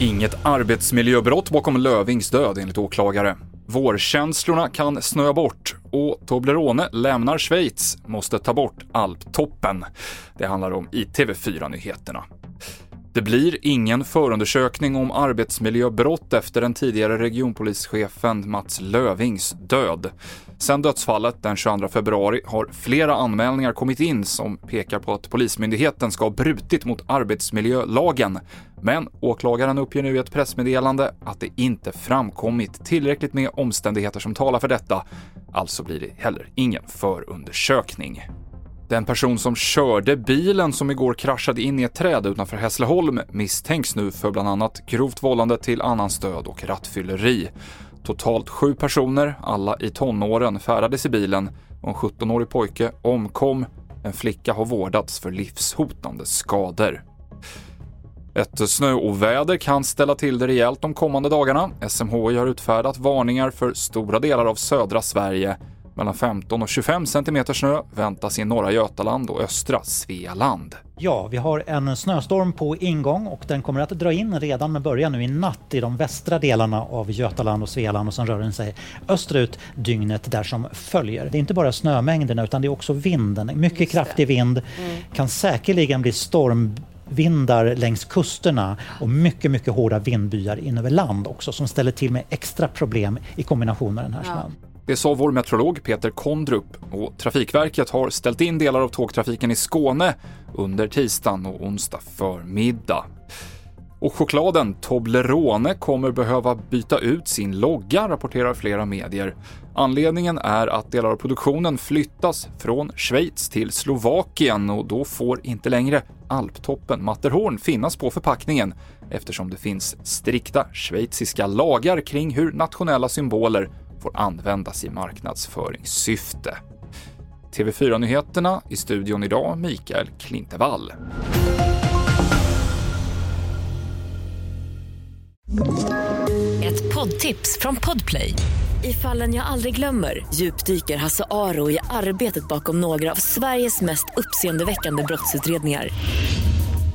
Inget arbetsmiljöbrott bakom Lövings död enligt åklagare. Vårkänslorna kan snöa bort och Toblerone lämnar Schweiz, måste ta bort alptoppen. Det handlar om i TV4-nyheterna. Det blir ingen förundersökning om arbetsmiljöbrott efter den tidigare regionpolischefen Mats Lövings död. Sedan dödsfallet den 22 februari har flera anmälningar kommit in som pekar på att Polismyndigheten ska ha brutit mot arbetsmiljölagen. Men åklagaren uppger nu i ett pressmeddelande att det inte framkommit tillräckligt med omständigheter som talar för detta. Alltså blir det heller ingen förundersökning. Den person som körde bilen som igår kraschade in i ett träd utanför Hässleholm misstänks nu för bland annat grovt vållande till annans död och rattfylleri. Totalt sju personer, alla i tonåren, färdades i bilen och en 17-årig pojke omkom. En flicka har vårdats för livshotande skador. Ett snöoväder kan ställa till det rejält de kommande dagarna. SMHI har utfärdat varningar för stora delar av södra Sverige mellan 15 och 25 cm snö väntas i norra Götaland och östra Svealand. Ja, vi har en snöstorm på ingång och den kommer att dra in redan med början nu i natt i de västra delarna av Götaland och Svealand och sen rör den sig österut dygnet där som följer. Det är inte bara snömängderna utan det är också vinden. Mycket kraftig vind mm. kan säkerligen bli storm vindar längs kusterna och mycket, mycket hårda vindbyar in över land också som ställer till med extra problem i kombination med den här snön. Det sa vår meteorolog Peter Kondrup och Trafikverket har ställt in delar av tågtrafiken i Skåne under tisdagen och onsdag förmiddag. Och chokladen Toblerone kommer behöva byta ut sin logga, rapporterar flera medier. Anledningen är att delar av produktionen flyttas från Schweiz till Slovakien och då får inte längre alptoppen Matterhorn finnas på förpackningen eftersom det finns strikta schweiziska lagar kring hur nationella symboler får användas i marknadsföringssyfte. TV4-nyheterna i studion idag, Mikael Klintevall. Ett poddtips från Podplay. I fallen jag aldrig glömmer djupdyker Hasse Aro i arbetet bakom några av Sveriges mest uppseendeväckande brottsutredningar